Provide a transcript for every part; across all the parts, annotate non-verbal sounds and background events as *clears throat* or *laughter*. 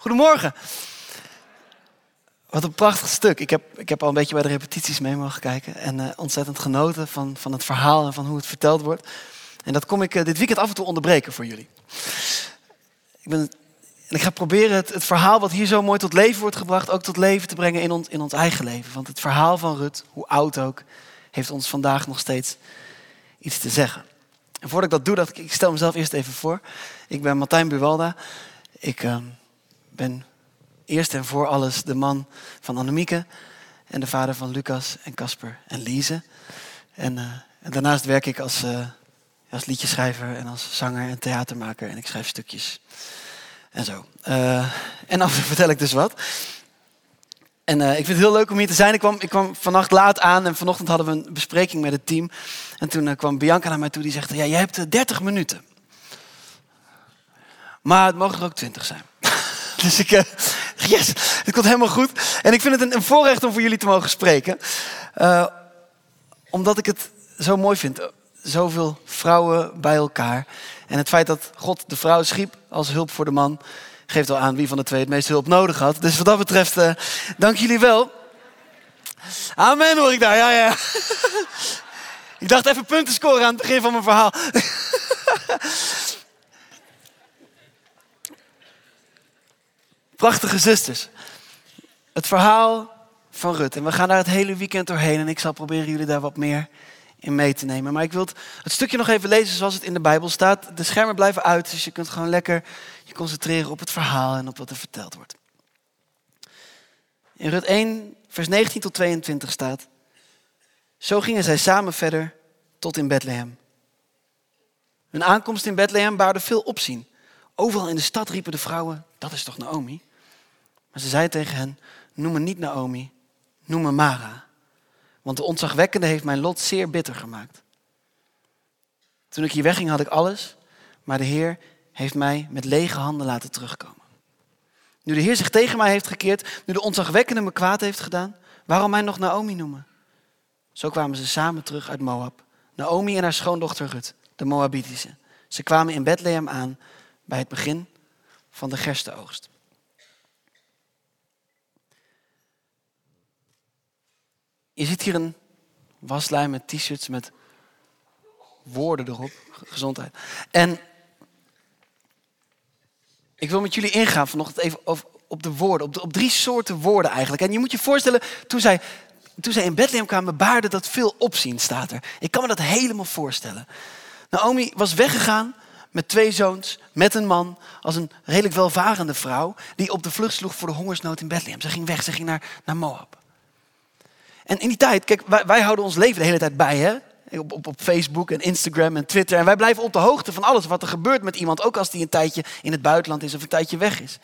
Goedemorgen. Wat een prachtig stuk. Ik heb, ik heb al een beetje bij de repetities mee mogen kijken. En uh, ontzettend genoten van, van het verhaal en van hoe het verteld wordt. En dat kom ik uh, dit weekend af en toe onderbreken voor jullie. Ik, ben, en ik ga proberen het, het, verhaal wat hier zo mooi tot leven wordt gebracht... ook tot leven te brengen in ons, in ons eigen leven. Want het verhaal van Rut, hoe oud ook... heeft ons vandaag nog steeds iets te zeggen. En voordat ik dat doe, dat, ik stel mezelf eerst even voor. Ik ben Martijn Buwalda. Ik uh, ben eerst en voor alles de man van Annemieke en de vader van Lucas en Casper en Lise. En, en, daarnaast werk ik als, uh, als liedjeschrijver en als zanger en theatermaker en ik schrijf stukjes en zo. Uh, en af en toe vertel ik dus wat. En ik vind het heel leuk om hier te zijn. Ik kwam, ik kwam vannacht laat aan en vanochtend hadden we een bespreking met het team. En toen kwam Bianca naar mij toe die zegt, ja, jij hebt 30 minuten. Maar het mogen er ook 20 zijn. *laughs* dus ik, yes, het komt helemaal goed. En ik vind het een, een voorrecht om voor jullie te mogen spreken. Uh, omdat ik het zo mooi vind. Zoveel vrouwen bij elkaar. En het feit dat God de vrouw schiep als hulp voor de man... geeft al aan wie van de twee het meeste hulp nodig had. Dus wat dat betreft, dank jullie wel. Amen hoor ik daar, ja ja. *laughs* ik dacht even punten scoren aan het begin van mijn verhaal. *laughs* Prachtige zusters. Het verhaal van Rut. En we gaan daar het hele weekend doorheen. En ik zal proberen jullie daar wat meer in mee te nemen. Maar ik wil het stukje nog even lezen zoals het in de Bijbel staat. De schermen blijven uit, dus je kunt gewoon lekker je concentreren op het verhaal en op wat er verteld wordt. In Rut 1, vers 19 tot 22 staat. Zo gingen zij samen verder tot in Bethlehem. Hun aankomst in Bethlehem baarde veel opzien. Overal in de stad riepen de vrouwen: Dat is toch Naomi? Maar ze zei tegen hen, noem me niet Naomi, noem me Mara. Want de ontzagwekkende heeft mijn lot zeer bitter gemaakt. Toen ik hier wegging had ik alles, maar de Heer heeft mij met lege handen laten terugkomen. Nu de Heer zich tegen mij heeft gekeerd, nu de ontzagwekkende me kwaad heeft gedaan, waarom mij nog Naomi noemen? Zo kwamen ze samen terug uit Moab. Naomi en haar schoondochter Rut, de Moabitische. Ze kwamen in Bethlehem aan bij het begin van de gerstenoogst. Je ziet hier een waslijn met t-shirts met woorden erop. Gezondheid. En ik wil met jullie ingaan vanochtend even op de woorden. Op, op drie soorten woorden eigenlijk. En je moet je voorstellen, toen zij, toen zij in Bethlehem kwamen, baarde dat veel opzien, staat er. Ik kan me dat helemaal voorstellen. Naomi was weggegaan met twee zoons, met een man, als een redelijk welvarende vrouw, die op de vlucht sloeg voor de hongersnood in Bethlehem. Ze ging weg, ze ging naar, naar Moab. En in die tijd, kijk, wij, houden ons leven de hele tijd bij, hè? Op, op, op, Facebook en Instagram en Twitter. En wij blijven op de hoogte van alles wat er gebeurt met iemand, ook als die een tijdje in het buitenland is of een tijdje weg is.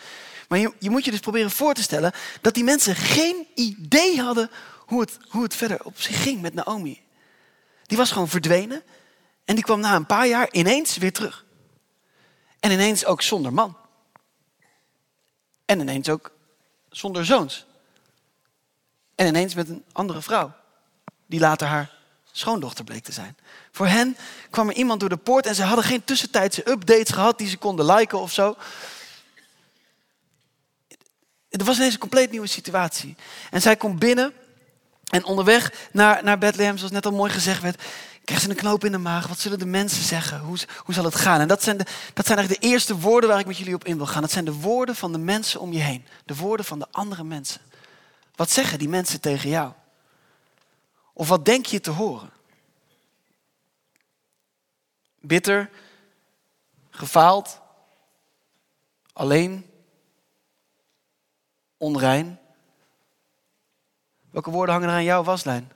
Maar je, je moet je dus proberen voor te stellen dat die mensen geen idee hadden hoe het, hoe het verder op zich ging met Naomi. Die was gewoon verdwenen en die kwam na een paar jaar ineens weer terug. En ineens ook zonder man. En ineens ook zonder zoons. En ineens met een andere vrouw, die later haar schoondochter bleek te zijn. Voor hen kwam er iemand door de poort en ze hadden geen tussentijdse updates gehad die ze konden liken of zo. Het was ineens een compleet nieuwe situatie. En zij komt binnen en onderweg naar, naar Bethlehem, zoals net al mooi gezegd werd, krijgt ze een knoop in de maag. Wat zullen de mensen zeggen? Hoe, hoe zal het gaan? En dat zijn, de, dat zijn eigenlijk de eerste woorden waar ik met jullie op in wil gaan. Dat zijn de woorden van de mensen om je heen. De woorden van de andere mensen. Wat zeggen die mensen tegen jou? Of wat denk je te horen? Bitter, gefaald, alleen, onrein. Welke woorden hangen er aan jouw waslijn?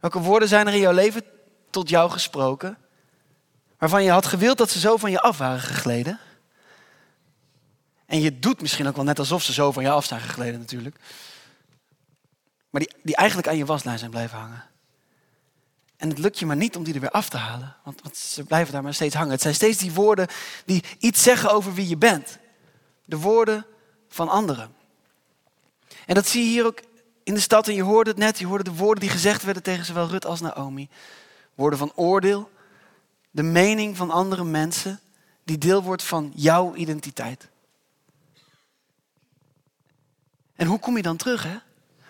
Welke woorden zijn er in jouw leven tot jou gesproken, waarvan je had gewild dat ze zo van je af waren gegleden? En je doet misschien ook wel net alsof ze zo van je af zijn gegleden natuurlijk. Maar die, die eigenlijk aan je waslijn zijn blijven hangen. En het lukt je maar niet om die er weer af te halen. Want, want ze blijven daar maar steeds hangen. Het zijn steeds die woorden die iets zeggen over wie je bent. De woorden van anderen. En dat zie je hier ook in de stad. En je hoorde het net. Je hoorde de woorden die gezegd werden tegen zowel Rut als Naomi. Woorden van oordeel. De mening van andere mensen die deel wordt van jouw identiteit. En hoe kom je dan terug, hè?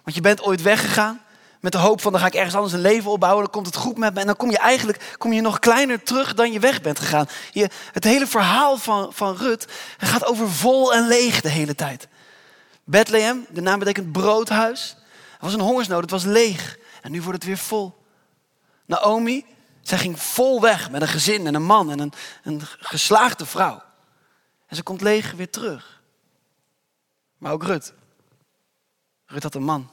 Want je bent ooit weggegaan met de hoop van dan ga ik ergens anders een leven opbouwen, dan komt het goed met me. En dan kom je eigenlijk kom je nog kleiner terug dan je weg bent gegaan. Je, het hele verhaal van, van Rut gaat over vol en leeg de hele tijd. Bethlehem, de naam betekent broodhuis. Er was een hongersnood, het was leeg. En nu wordt het weer vol. Naomi, zij ging vol weg met een gezin en een man en een, een geslaagde vrouw. En ze komt leeg weer terug. Maar ook Rut. Rut had een man.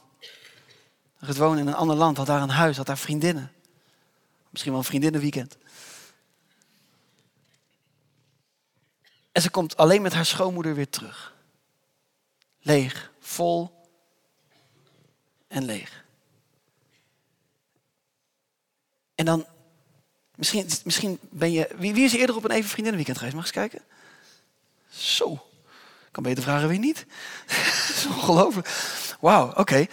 Rut woonde in een ander land, had daar een huis, had daar vriendinnen. Misschien wel een vriendinnenweekend. En ze komt alleen met haar schoonmoeder weer terug. Leeg, vol en leeg. En dan, misschien, misschien ben je. Wie, wie is er eerder op een even vriendinnenweekend geweest? Mag eens kijken? Zo. Ik kan beter vragen wie niet. *laughs* Dat is ongelooflijk. Wauw, oké.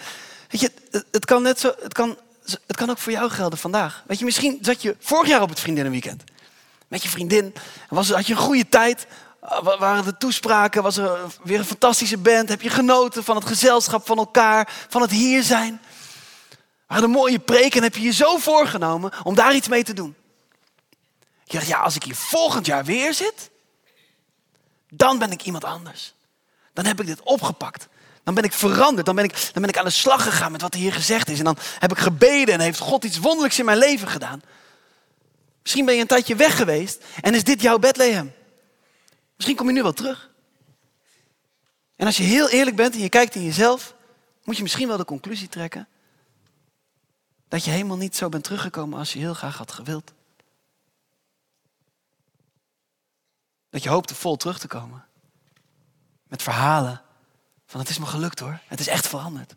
Weet je, het, kan net zo, het kan, het kan ook voor jou gelden vandaag. Weet je, misschien zat je vorig jaar op het vriendinnenweekend. Met je vriendin. Was, had je een goede tijd. Waren er toespraken. Was er weer een fantastische band. Heb je genoten van het gezelschap van elkaar. Van het hier zijn. Waren er mooie preken. En heb je je zo voorgenomen om daar iets mee te doen. Je dacht, ja, als ik hier volgend jaar weer zit. Dan ben ik iemand anders. Dan heb ik dit opgepakt. Dan ben ik veranderd. Dan ben ik, dan ben ik aan de slag gegaan met wat hier gezegd is. En dan heb ik gebeden en heeft God iets wonderlijks in mijn leven gedaan. Misschien ben je een tijdje weg geweest en is dit jouw Bethlehem. Misschien kom je nu wel terug. En als je heel eerlijk bent en je kijkt in jezelf, moet je misschien wel de conclusie trekken dat je helemaal niet zo bent teruggekomen als je heel graag had gewild. Dat je hoopte vol terug te komen. Met verhalen van het is me gelukt hoor. Het is echt veranderd.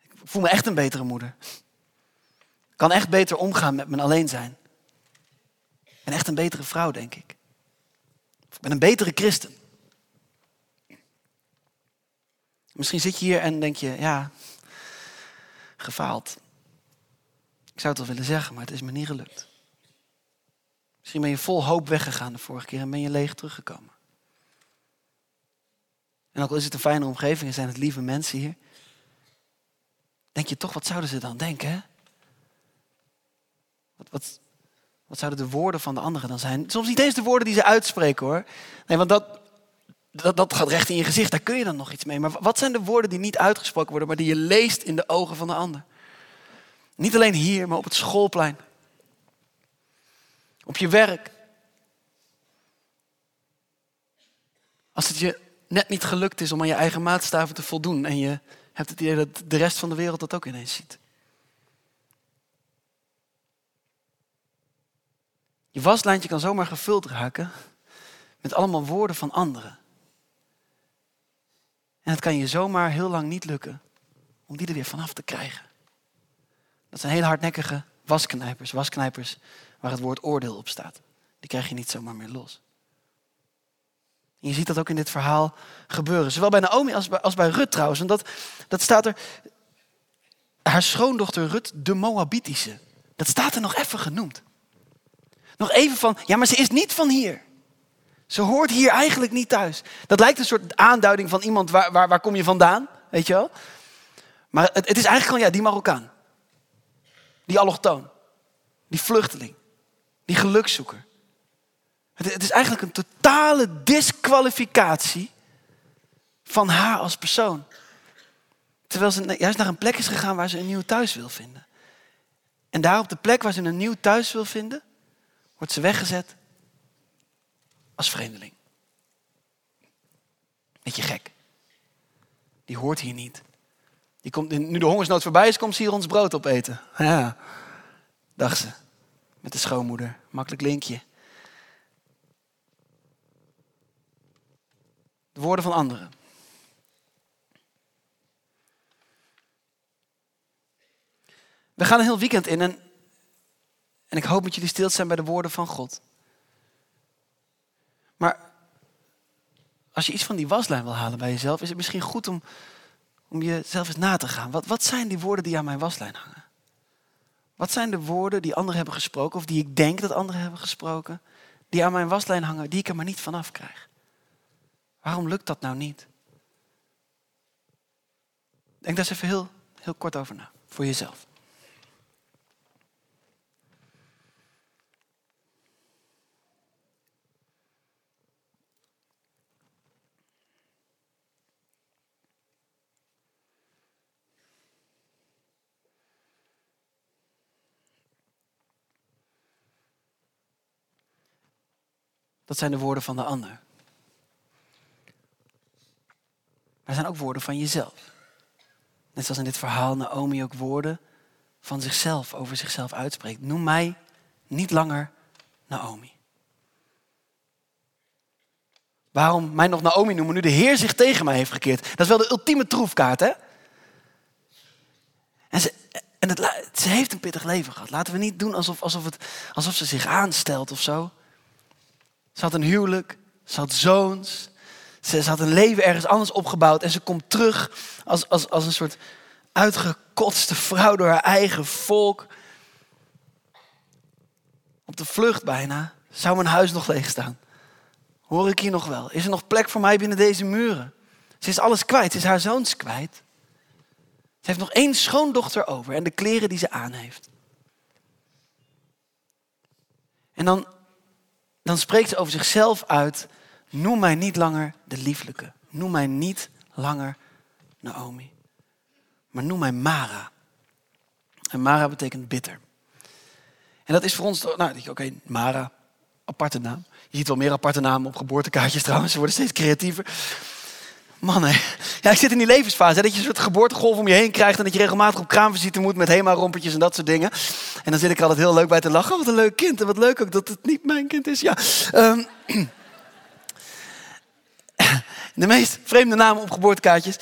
Ik voel me echt een betere moeder. Ik kan echt beter omgaan met mijn alleen zijn. En echt een betere vrouw, denk ik. Ik ben een betere christen. Misschien zit je hier en denk je, ja, gefaald. Ik zou het wel willen zeggen, maar het is me niet gelukt. Misschien ben je vol hoop weggegaan de vorige keer en ben je leeg teruggekomen. En ook al is het een fijne omgeving en zijn het lieve mensen hier. Denk je toch, wat zouden ze dan denken? Wat, wat, wat zouden de woorden van de anderen dan zijn? Soms niet eens de woorden die ze uitspreken hoor. Nee, want dat, dat, dat gaat recht in je gezicht, daar kun je dan nog iets mee. Maar wat zijn de woorden die niet uitgesproken worden, maar die je leest in de ogen van de ander? Niet alleen hier, maar op het schoolplein. Op je werk. Als het je net niet gelukt is om aan je eigen maatstaven te voldoen. En je hebt het idee dat de rest van de wereld dat ook ineens ziet. Je waslijntje kan zomaar gevuld raken met allemaal woorden van anderen. En het kan je zomaar heel lang niet lukken om die er weer vanaf te krijgen. Dat zijn heel hardnekkige wasknijpers. Wasknijpers waar het woord oordeel op staat. Die krijg je niet zomaar meer los. Je ziet dat ook in dit verhaal gebeuren. Zowel bij Naomi als bij, als bij Rut trouwens. En dat, dat staat er. Haar schoondochter Rut, de Moabitische. Dat staat er nog even genoemd. Nog even van, ja, maar ze is niet van hier. Ze hoort hier eigenlijk niet thuis. Dat lijkt een soort aanduiding van iemand, waar, waar, waar kom je vandaan? Weet je wel? Maar het, het is eigenlijk gewoon, ja, die Marokkaan. Die allochtoon. Die vluchteling. Die gelukzoeker. Het, is eigenlijk een totale disqualificatie van haar als persoon. Terwijl ze juist naar een plek is gegaan waar ze een nieuw thuis wil vinden. En daar op de plek waar ze een nieuw thuis wil vinden, wordt ze weggezet als vreemdeling. Beetje gek. Die hoort hier niet. Die komt, nu de hongersnood voorbij is, komt ze hier ons brood opeten. Ja, dacht ze. Met de schoonmoeder. Makkelijk linkje. De woorden van anderen. We gaan een heel weekend in en, en ik hoop dat jullie stil zijn bij de woorden van God. Maar als je iets van die waslijn wil halen bij jezelf, is het misschien goed om, om jezelf eens na te gaan. Wat, wat zijn die woorden die aan mijn waslijn hangen? Wat zijn de woorden die anderen hebben gesproken, of die ik denk dat anderen hebben gesproken, die aan mijn waslijn hangen, die ik er maar niet vanaf krijg. Waarom lukt dat nou niet? Denk daar eens even heel, heel kort over na, voor jezelf. Dat zijn de woorden van de ander. Maar zijn ook woorden van jezelf. Net zoals in dit verhaal Naomi ook woorden van zichzelf over zichzelf uitspreekt. Noem mij niet langer Naomi. Waarom mij nog Naomi noemen nu de Heer zich tegen mij heeft gekeerd? Dat is wel de ultieme troefkaart, hè? En, ze, en het, ze heeft een pittig leven gehad. Laten we niet doen alsof, alsof, het, alsof ze zich aanstelt of zo. Ze had een huwelijk, ze had zoons, ze, had een leven ergens anders opgebouwd en ze komt terug als, als, als een soort uitgekotste vrouw door haar eigen volk. Op de vlucht bijna. Zou mijn huis nog leeg staan? Hoor ik hier nog wel? Is er nog plek voor mij binnen deze muren? Ze is alles kwijt. Ze is haar zoons kwijt. Ze heeft nog één schoondochter over en de kleren die ze aan heeft. En dan dan spreekt ze over zichzelf uit. Noem mij niet langer de lieflijke. Noem mij niet langer Naomi. Maar noem mij Mara. En Mara betekent bitter. En dat is voor ons, nou, oké, Mara, aparte naam. Je ziet wel meer aparte namen op geboortekaartjes trouwens, ze worden steeds creatiever. Man, hè. Ja, ik zit in die levensfase. Dat je een soort geboortegolf om je heen krijgt. En dat je regelmatig op kraamvisite moet met HEMA-rompertjes en dat soort dingen. En dan zit ik altijd heel leuk bij te lachen. Oh, wat een leuk kind. En wat leuk ook dat het niet mijn kind is. Ja. Um, *clears throat* de meest vreemde namen op geboortekaartjes.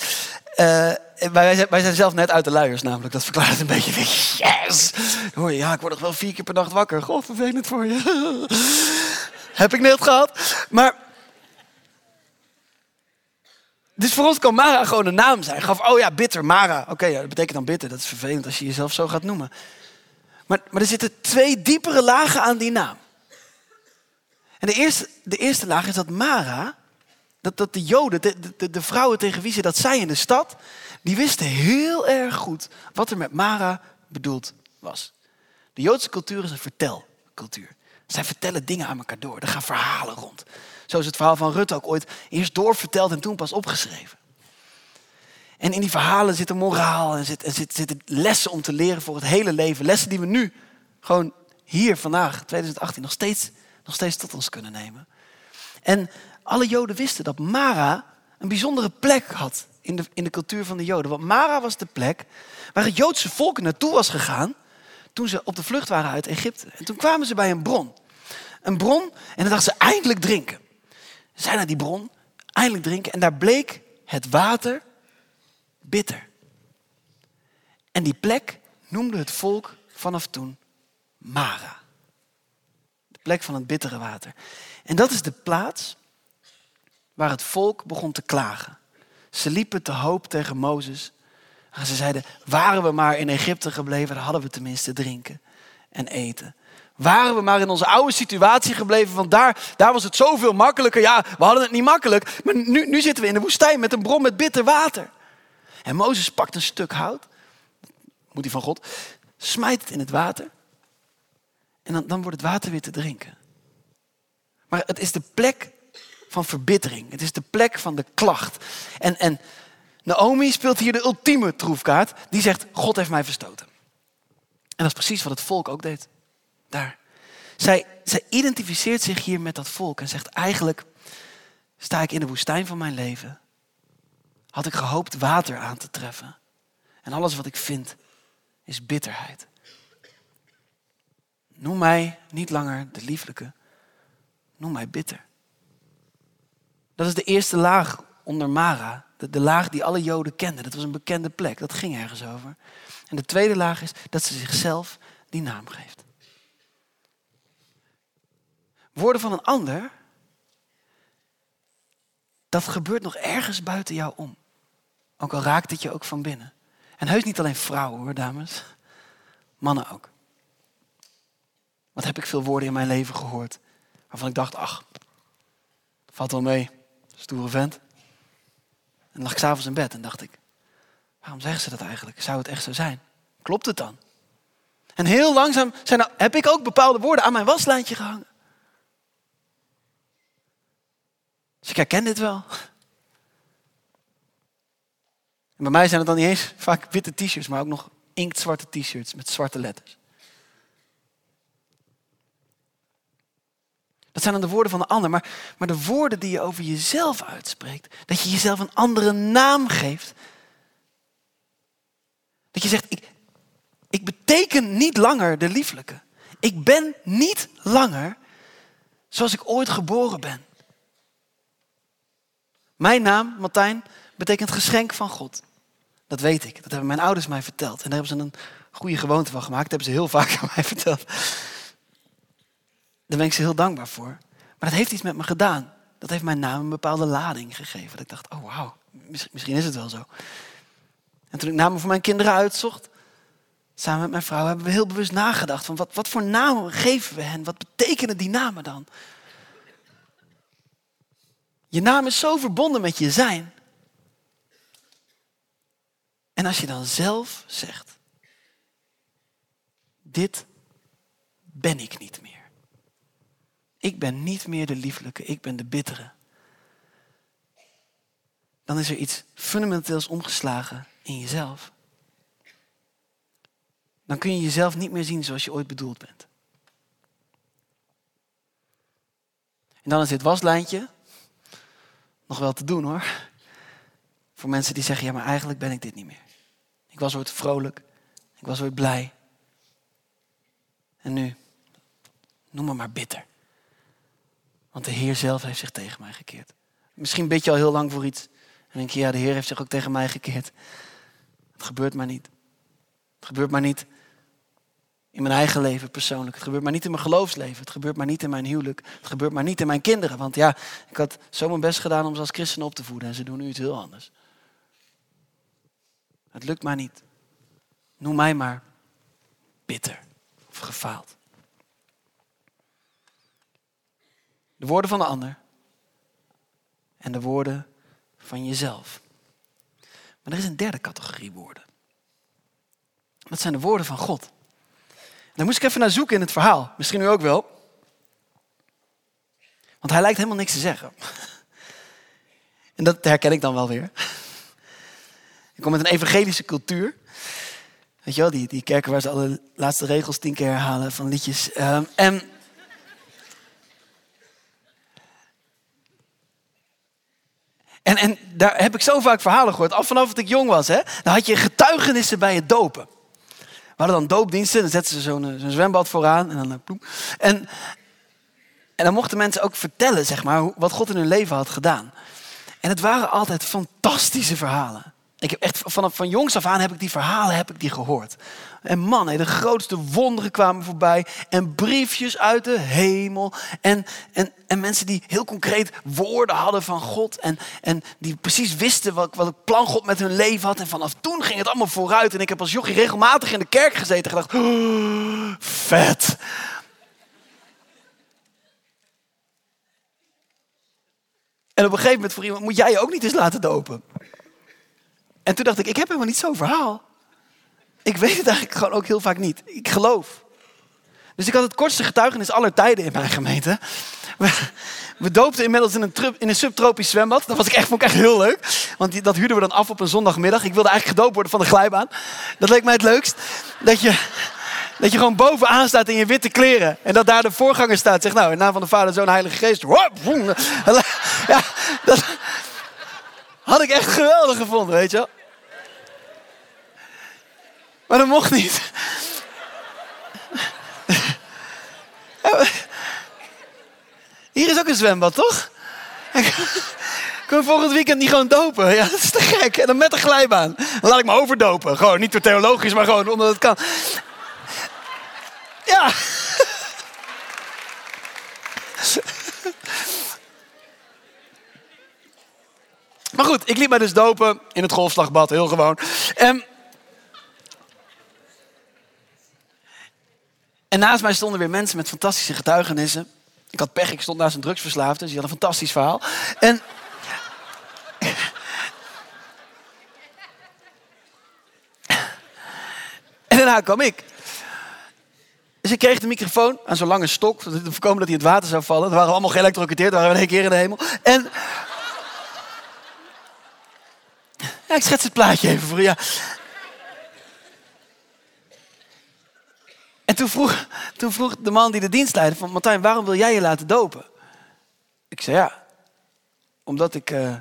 Uh, wij, zijn, wij, zijn, zelf net uit de luiers namelijk. Dat verklaart het een beetje. Yes! Hoor je, ja, ik word nog wel vier keer per nacht wakker. God, vervelend voor je. *laughs* Heb ik net gehad. Maar dus voor ons kan Mara gewoon een naam zijn. Gaf, oh ja, bitter, Mara. Oké, dat betekent dan bitter. Dat is vervelend als je jezelf zo gaat noemen. Maar, maar er zitten twee diepere lagen aan die naam. En de eerste, de eerste laag is dat Mara, dat, dat de Joden, de, de, de vrouwen tegen wie ze dat zei in de stad, die wisten heel erg goed wat er met Mara bedoeld was. De Joodse cultuur is een vertelcultuur. Zij vertellen dingen aan elkaar door. Er gaan verhalen rond. Zo is het verhaal van Rut ook ooit eerst doorverteld en toen pas opgeschreven. En in die verhalen zit een moraal en zitten zit, zit lessen om te leren voor het hele leven. Lessen die we nu gewoon hier vandaag, 2018, nog steeds, nog steeds tot ons kunnen nemen. En alle Joden wisten dat Mara een bijzondere plek had in de, in de cultuur van de Joden. Want Mara was de plek waar het Joodse volk naartoe was gegaan toen ze op de vlucht waren uit Egypte. En toen kwamen ze bij een bron. Een bron en dan dachten ze eindelijk drinken zijn naar die bron, eindelijk drinken. En daar bleek het water bitter. En die plek noemde het volk vanaf toen Mara. De plek van het bittere water. En dat is de plaats waar het volk begon te klagen. Ze liepen te hoop tegen Mozes. En ze zeiden, waren we maar in Egypte gebleven, dan hadden we tenminste drinken en eten. Waren we maar in onze oude situatie gebleven, want daar, daar was het zoveel makkelijker. Ja, we hadden het niet makkelijk, maar nu, nu zitten we in de woestijn met een bron met bitter water. En Mozes pakt een stuk hout, moet hij van God, smijt het in het water. En dan, dan wordt het water weer te drinken. Maar het is de plek van verbittering. Het is de plek van de klacht. En, en Naomi speelt hier de ultieme troefkaart. Die zegt, God heeft mij verstoten. En dat is precies wat het volk ook deed daar. Zij, zij identificeert zich hier met dat volk en zegt eigenlijk, sta ik in de woestijn van mijn leven, had ik gehoopt water aan te treffen. En alles wat ik vind is bitterheid. Noem mij niet langer de lieflijke, noem mij bitter. Dat is de eerste laag onder Mara, de, de laag die alle Joden kenden. Dat was een bekende plek, dat ging ergens over. En de tweede laag is dat ze zichzelf die naam geeft. Woorden van een ander, dat gebeurt nog ergens buiten jou om. Ook al raakt het je ook van binnen. En heus niet alleen vrouwen hoor, dames. Mannen ook. Wat heb ik veel woorden in mijn leven gehoord Waarvan ik dacht, ach, valt wel mee. Stoere vent. En lag ik s'avonds in bed en dacht ik, waarom zeggen ze dat eigenlijk? Zou het echt zo zijn? Klopt het dan? En heel langzaam zijn, heb ik ook bepaalde woorden aan mijn waslijntje gehangen. Dus ik herken dit wel. En bij mij zijn het dan niet eens vaak witte t-shirts, maar ook nog inktzwarte t-shirts met zwarte letters. Dat zijn dan de woorden van de ander. Maar, maar de woorden die je over jezelf uitspreekt. Dat je jezelf een andere naam geeft. Dat je zegt, ik, ik beteken niet langer de lieflijke. Ik ben niet langer zoals ik ooit geboren ben. Mijn naam, Martijn, betekent geschenk van God. Dat weet ik. Dat hebben mijn ouders mij verteld. En daar hebben ze een goede gewoonte van gemaakt. Dat hebben ze heel vaak aan mij verteld. Daar ben ik ze heel dankbaar voor. Maar dat heeft iets met me gedaan. Dat heeft mijn naam een bepaalde lading gegeven. Dat ik dacht, oh wauw, misschien is het wel zo. En toen ik namen voor mijn kinderen uitzocht, samen met mijn vrouw, hebben we heel bewust nagedacht van wat, wat voor namen geven we hen? Wat betekenen die namen dan? Je naam is zo verbonden met je zijn. En als je dan zelf zegt, dit ben ik niet meer. Ik ben niet meer de lieflijke, ik ben de bittere. Dan is er iets fundamenteels omgeslagen in jezelf. Dan kun je jezelf niet meer zien zoals je ooit bedoeld bent. En dan is dit waslijntje nog wel te doen hoor. Voor mensen die zeggen, ja maar eigenlijk ben ik dit niet meer. Ik was ooit vrolijk, ik was ooit blij. En nu, noem me maar bitter. Want de Heer zelf heeft zich tegen mij gekeerd. Misschien bid je al heel lang voor iets. En denk je, ja, de Heer heeft zich ook tegen mij gekeerd. Het gebeurt maar niet. Het gebeurt maar niet in mijn eigen leven persoonlijk. Het gebeurt maar niet in mijn geloofsleven. Het gebeurt maar niet in mijn huwelijk. Het gebeurt maar niet in mijn kinderen. Want ja, ik had zo mijn best gedaan om ze als christen op te voeden. En ze doen nu iets heel anders. Het lukt maar niet. Noem mij maar bitter of gefaald. De woorden van de ander en de woorden van jezelf. Maar er is een derde categorie woorden. Dat zijn de woorden van God. Daar moest ik even naar zoeken in het verhaal. Misschien u ook wel. Want hij lijkt helemaal niks te zeggen. *laughs* En dat herken ik dan wel weer. *laughs* Ik kom met een evangelische cultuur. Weet je wel, die, die kerken waar ze alle laatste regels tien keer herhalen van liedjes. Um, en En, en daar heb ik zo vaak verhalen gehoord, al vanaf dat ik jong was. Hè? Dan had je getuigenissen bij het dopen. We hadden dan doopdiensten, dan zetten ze zo'n eh, zo'n zwembad vooraan. En dan, eh, en, en dan mochten mensen ook vertellen, zeg maar, wat God in hun leven had gedaan. En het waren altijd fantastische verhalen. Ik heb echt vanaf van jongs af aan heb ik die verhalen heb ik die gehoord. En man, de grootste wonderen kwamen voorbij. En briefjes uit de hemel. En, en, en mensen die heel concreet woorden hadden van God. En, en die precies wisten wat, wat het plan God met hun leven had. En vanaf toen ging het allemaal vooruit. En ik heb als jochie regelmatig in de kerk gezeten en gedacht, oh, vet. En op een gegeven moment voor iemand, moet jij je ook niet eens laten dopen? En toen dacht ik, ik heb helemaal niet zo'n verhaal. Ik weet het eigenlijk gewoon ook heel vaak niet. Ik geloof. Dus ik had het kortste getuigenis aller tijden in mijn gemeente. We, doopten inmiddels in een, in een subtropisch zwembad. Dat was ik echt, vond ik echt heel leuk. Want dat huurden we dan af op een zondagmiddag. Ik wilde eigenlijk gedoopt worden van de glijbaan. Dat leek mij het leukst. Dat je, dat je gewoon bovenaan staat in je witte kleren. En dat daar de voorganger staat. Zegt nou, in naam van de Vader, Zoon, Heilige Geest. Ja, dat had ik echt geweldig gevonden, weet je wel. Maar dat mocht niet. Hier is ook een zwembad, toch? Kunnen we volgend weekend niet gewoon dopen? Ja, dat is te gek. En dan met een glijbaan. Dan laat ik me overdopen. Gewoon niet door theologisch, maar gewoon omdat het kan. Ja. Maar goed, ik liet mij dus dopen in het golfslagbad, heel gewoon. En En naast mij stonden weer mensen met fantastische getuigenissen. Ik had pech, ik stond naast een drugsverslaafde, dus die had een fantastisch verhaal. En... en daarna kwam ik. Dus ik kreeg de microfoon aan zo'n lange stok, om te voorkomen dat hij in het water zou vallen. Er waren allemaal geëlektrocuteerd, waren we in één keer in de hemel. En... Ik schets het plaatje even voor je. Ja. Toen vroeg, vroeg de man die de dienst leidde van... Martijn, waarom wil jij je laten dopen? Ik zei ja, omdat ik uh,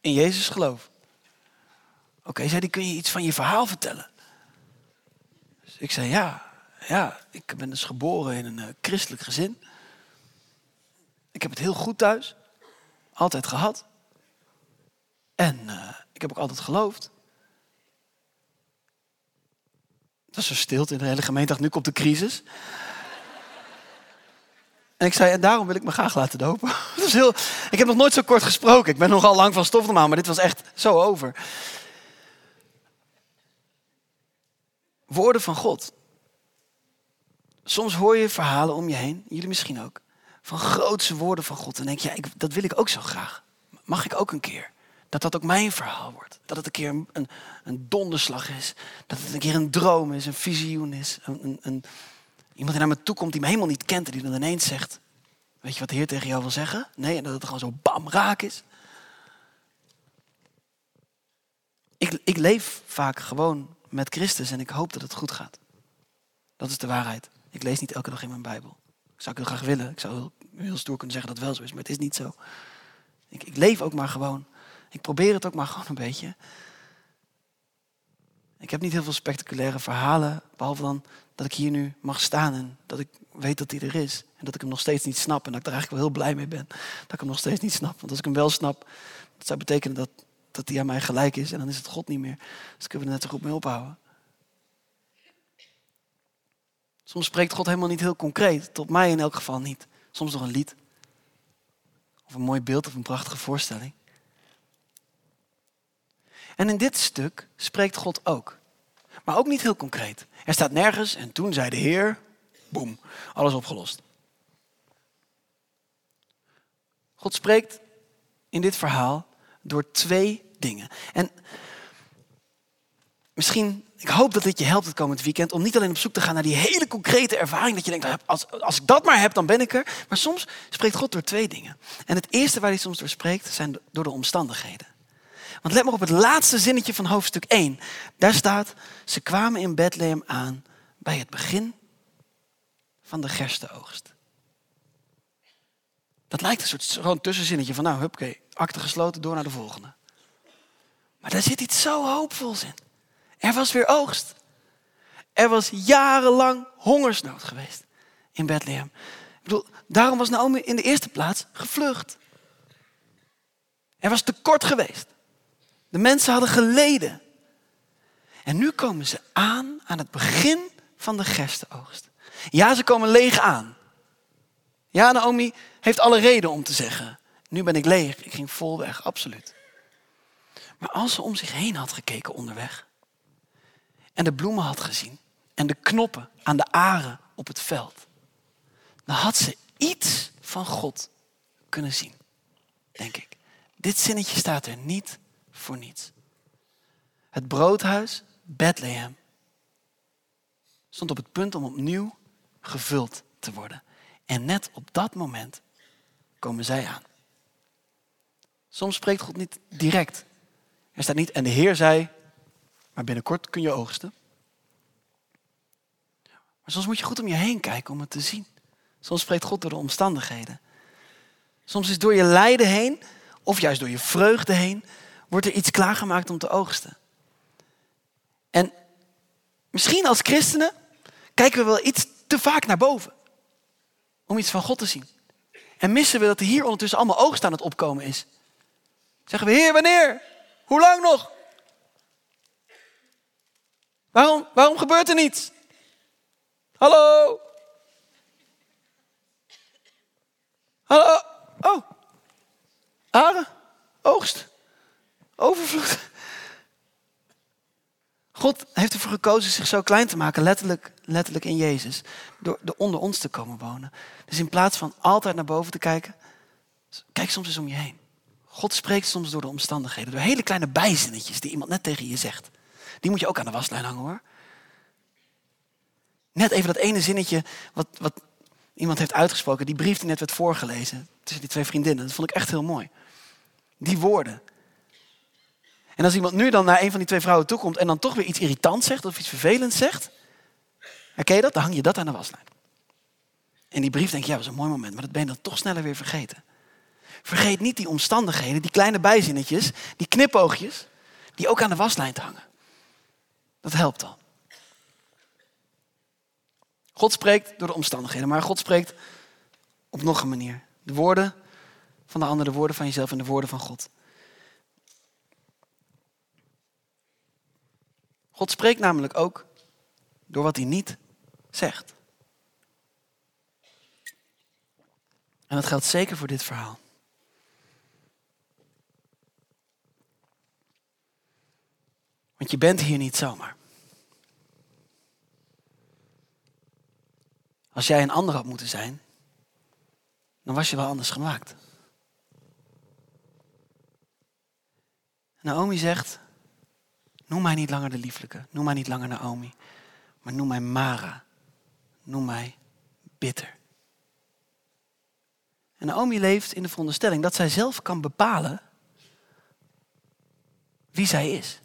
in Jezus geloof. Oké, zei die, kun je iets van je verhaal vertellen? Dus ik zei ja, ja, ik ben dus geboren in een uh, christelijk gezin. Ik heb het heel goed thuis. Altijd gehad. En uh, ik heb ook altijd geloofd. Het was zo stilte in de hele gemeente. Nu komt de crisis. En ik zei, en daarom wil ik me graag laten dopen. *laughs* Dat is heel, ik heb nog nooit zo kort gesproken. Ik ben nogal lang van stof normaal, maar dit was echt zo over. Woorden van God. Soms hoor je verhalen om je heen, jullie misschien ook, van grootse woorden van God. En denk je, ik, dat wil ik ook zo graag. Mag ik ook een keer? Dat dat ook mijn verhaal wordt. Dat het een keer een, een donderslag is. Dat het een keer een droom is, een visioen is. Een, een, iemand die naar me toe komt die me helemaal niet kent en die dan ineens zegt... Weet je wat de Heer tegen jou wil zeggen? Nee, en dat het gewoon zo bam raak is. Ik, ik leef vaak gewoon met Christus en ik hoop dat het goed gaat. Dat is de waarheid. Ik lees niet elke dag in mijn Bijbel. Ik zou ik heel graag willen. Ik zou heel, heel stoer kunnen zeggen dat het wel zo is, maar het is niet zo. Ik, ik leef ook maar gewoon. Ik probeer het ook maar gewoon een beetje. Ik heb niet heel veel spectaculaire verhalen, behalve dan dat ik hier nu mag staan en dat ik weet dat hij er is. En dat ik hem nog steeds niet snap en dat ik er eigenlijk wel heel blij mee ben. Dat ik hem nog steeds niet snap. Want als ik hem wel snap, dat zou betekenen dat, dat hij aan mij gelijk is en dan is het God niet meer. Dus kunnen we er net zo goed mee ophouden. Soms spreekt God helemaal niet heel concreet, tot mij in elk geval niet. Soms nog een lied. Of een mooi beeld of een prachtige voorstelling. En in dit stuk spreekt God ook. Maar ook niet heel concreet. Er staat nergens en toen zei de Heer, boem, alles opgelost. God spreekt in dit verhaal door twee dingen. En misschien, ik hoop dat dit je helpt het komend weekend om niet alleen op zoek te gaan naar die hele concrete ervaring. Dat je denkt, als, als ik dat maar heb, dan ben ik er. Maar soms spreekt God door twee dingen. En het eerste waar hij soms door spreekt, zijn door de omstandigheden. Want let maar op het laatste zinnetje van hoofdstuk 1. Daar staat, ze kwamen in Bethlehem aan bij het begin van de gerstenoogst. Dat lijkt een soort gewoon tussenzinnetje van, nou, oké, akte gesloten, door naar de volgende. Maar daar zit iets zo hoopvols in. Er was weer oogst. Er was jarenlang hongersnood geweest in Bethlehem. Ik bedoel, daarom was Naomi in de eerste plaats gevlucht. Er was tekort geweest. De mensen hadden geleden. En nu komen ze aan aan het begin van de gerstenoogst. Ja, ze komen leeg aan. Ja, Naomi heeft alle reden om te zeggen: Nu ben ik leeg, ik ging vol weg, absoluut. Maar als ze om zich heen had gekeken onderweg en de bloemen had gezien en de knoppen aan de aren op het veld, dan had ze iets van God kunnen zien, denk ik. Dit zinnetje staat er niet voor niets. Het broodhuis Bethlehem stond op het punt om opnieuw gevuld te worden. En net op dat moment komen zij aan. Soms spreekt God niet direct. Er staat niet, en de Heer zei, maar binnenkort kun je oogsten. Maar soms moet je goed om je heen kijken om het te zien. Soms spreekt God door de omstandigheden. Soms is door je lijden heen, of juist door je vreugde heen, wordt er iets klaargemaakt om te oogsten. En misschien als christenen kijken we wel iets te vaak naar boven. Om iets van God te zien. En missen we dat er hier ondertussen allemaal oogst aan het opkomen is. Zeggen we, Heer, wanneer? Hoe lang nog? Waarom, waarom gebeurt er niets? Hallo? Hallo? Oh. Aren? Oogst? Overvloed. God heeft ervoor gekozen zich zo klein te maken, letterlijk, letterlijk in Jezus. Door, door onder ons te komen wonen. Dus in plaats van altijd naar boven te kijken, kijk soms eens om je heen. God spreekt soms door de omstandigheden. Door hele kleine bijzinnetjes die iemand net tegen je zegt. Die moet je ook aan de waslijn hangen hoor. Net even dat ene zinnetje wat, wat iemand heeft uitgesproken. Die brief die net werd voorgelezen. Tussen die twee vriendinnen. Dat vond ik echt heel mooi. Die woorden. En als iemand nu dan naar een van die twee vrouwen toekomt en dan toch weer iets irritants zegt of iets vervelends zegt. Herken je dat? Dan hang je dat aan de waslijn. En die brief denk je, ja, was een mooi moment. Maar dat ben je dan toch sneller weer vergeten. Vergeet niet die omstandigheden, die kleine bijzinnetjes, die knipoogjes, die ook aan de waslijn hangen. Dat helpt al. God spreekt door de omstandigheden, maar God spreekt op nog een manier. De woorden van de ander, de woorden van jezelf en de woorden van God. God spreekt namelijk ook door wat hij niet zegt. En dat geldt zeker voor dit verhaal. Want je bent hier niet zomaar. Als jij een ander had moeten zijn, dan was je wel anders gemaakt. Naomi zegt, noem mij niet langer de lieflijke, noem mij niet langer Naomi, maar noem mij Mara, noem mij bitter. En Naomi leeft in de veronderstelling dat zij zelf kan bepalen wie zij is.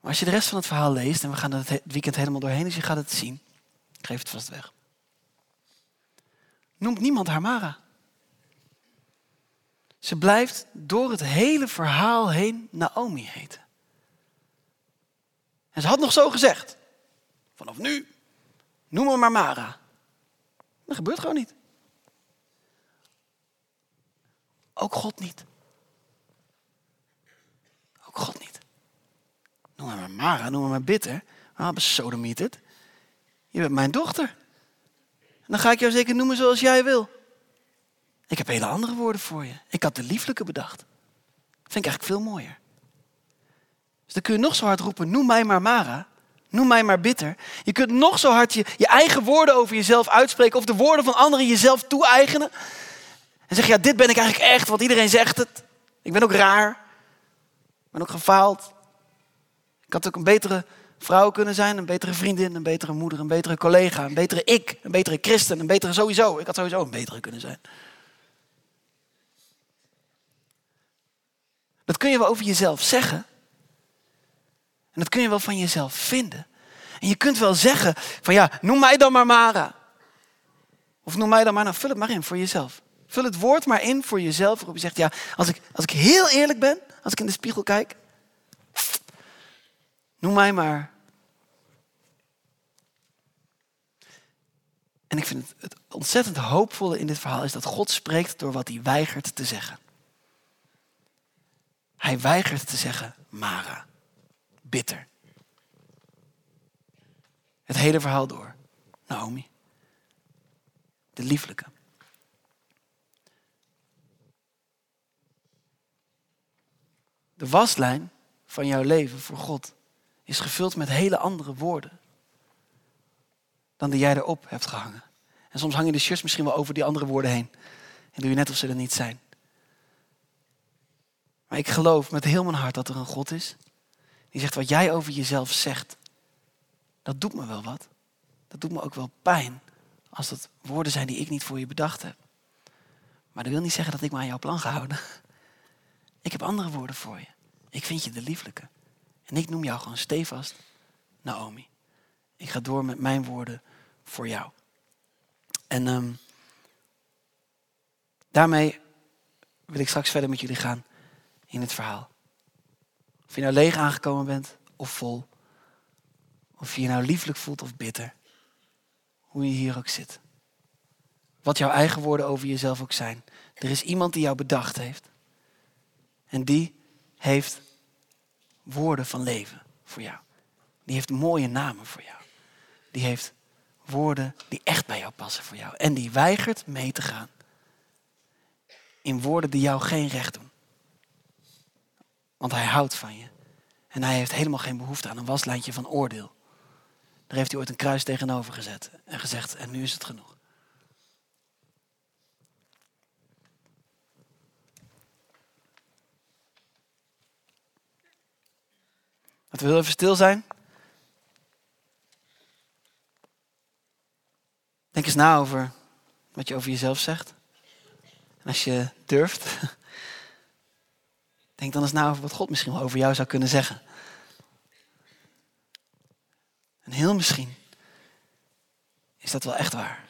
Maar als je de rest van het verhaal leest, en we gaan het weekend helemaal doorheen, dus je gaat het zien. Ik geef het vast weg. Noemt niemand haar Mara. Ze blijft door het hele verhaal heen Naomi heten. En ze had nog zo gezegd. Vanaf nu, noem me maar Mara. Dat gebeurt gewoon niet. Ook God niet. Ook God niet. Noem me maar Mara, noem me maar bitter. Ah, besodemieterd. Je bent mijn dochter. En dan ga ik jou zeker noemen zoals jij wil. Ik heb hele andere woorden voor je. Ik had de lieflijke bedacht. Dat vind ik eigenlijk veel mooier. Dus dan kun je nog zo hard roepen, noem mij maar Mara. Noem mij maar bitter. Je kunt nog zo hard je, eigen woorden over jezelf uitspreken of de woorden van anderen jezelf toe-eigenen. En zeg, ja, dit ben ik eigenlijk echt, want iedereen zegt het. Ik ben ook raar. Ik ben ook gefaald. Ik had ook een betere vrouw kunnen zijn, een betere vriendin, een betere moeder, een betere collega, een betere ik, een betere christen, een betere sowieso. Ik had sowieso een betere kunnen zijn. Dat kun je wel over jezelf zeggen. En dat kun je wel van jezelf vinden. En je kunt wel zeggen van ja, noem mij dan maar Mara. Of noem mij dan maar, nou vul het maar in voor jezelf. Vul het woord maar in voor jezelf waarop je zegt ja, als ik, als ik heel eerlijk ben, als ik in de spiegel kijk, Noem mij maar. En ik vind het, het ontzettend hoopvolle in dit verhaal is dat God spreekt door wat hij weigert te zeggen. Hij weigert te zeggen Mara, bitter. Het hele verhaal door. Naomi, de lieflijke. De waslijn van jouw leven voor God is gevuld met hele andere woorden dan die jij erop hebt gehangen. En soms hang je de shirts misschien wel over die andere woorden heen. En doe je net of ze er niet zijn. Maar ik geloof met heel mijn hart dat er een God is. Die zegt wat jij over jezelf zegt. Dat doet me wel wat. Dat doet me ook wel pijn. Als dat woorden zijn die ik niet voor je bedacht heb. Maar dat wil niet zeggen dat ik me aan jouw plan ga houden. *laughs* Ik heb andere woorden voor je. Ik vind je de lieflijke. En ik noem jou gewoon stevast Naomi. Ik ga door met mijn woorden voor jou. En um, daarmee wil ik straks verder met jullie gaan in het verhaal. Of je nou leeg aangekomen bent of vol. Of je je nou lieflijk voelt of bitter. Hoe je hier ook zit. Wat jouw eigen woorden over jezelf ook zijn. Er is iemand die jou bedacht heeft. En die heeft woorden van leven voor jou. Die heeft mooie namen voor jou. Die heeft woorden die echt bij jou passen voor jou. En die weigert mee te gaan in woorden die jou geen recht doen. Want hij houdt van je En hij heeft helemaal geen behoefte aan een waslijntje van oordeel. Daar heeft hij ooit een kruis tegenover gezet en gezegd, en nu is het genoeg. Laten we heel even stil zijn. Denk eens na over wat je over jezelf zegt. En als je durft, *laughs* denk dan eens na over wat God misschien wel over jou zou kunnen zeggen. En heel misschien is dat wel echt waar.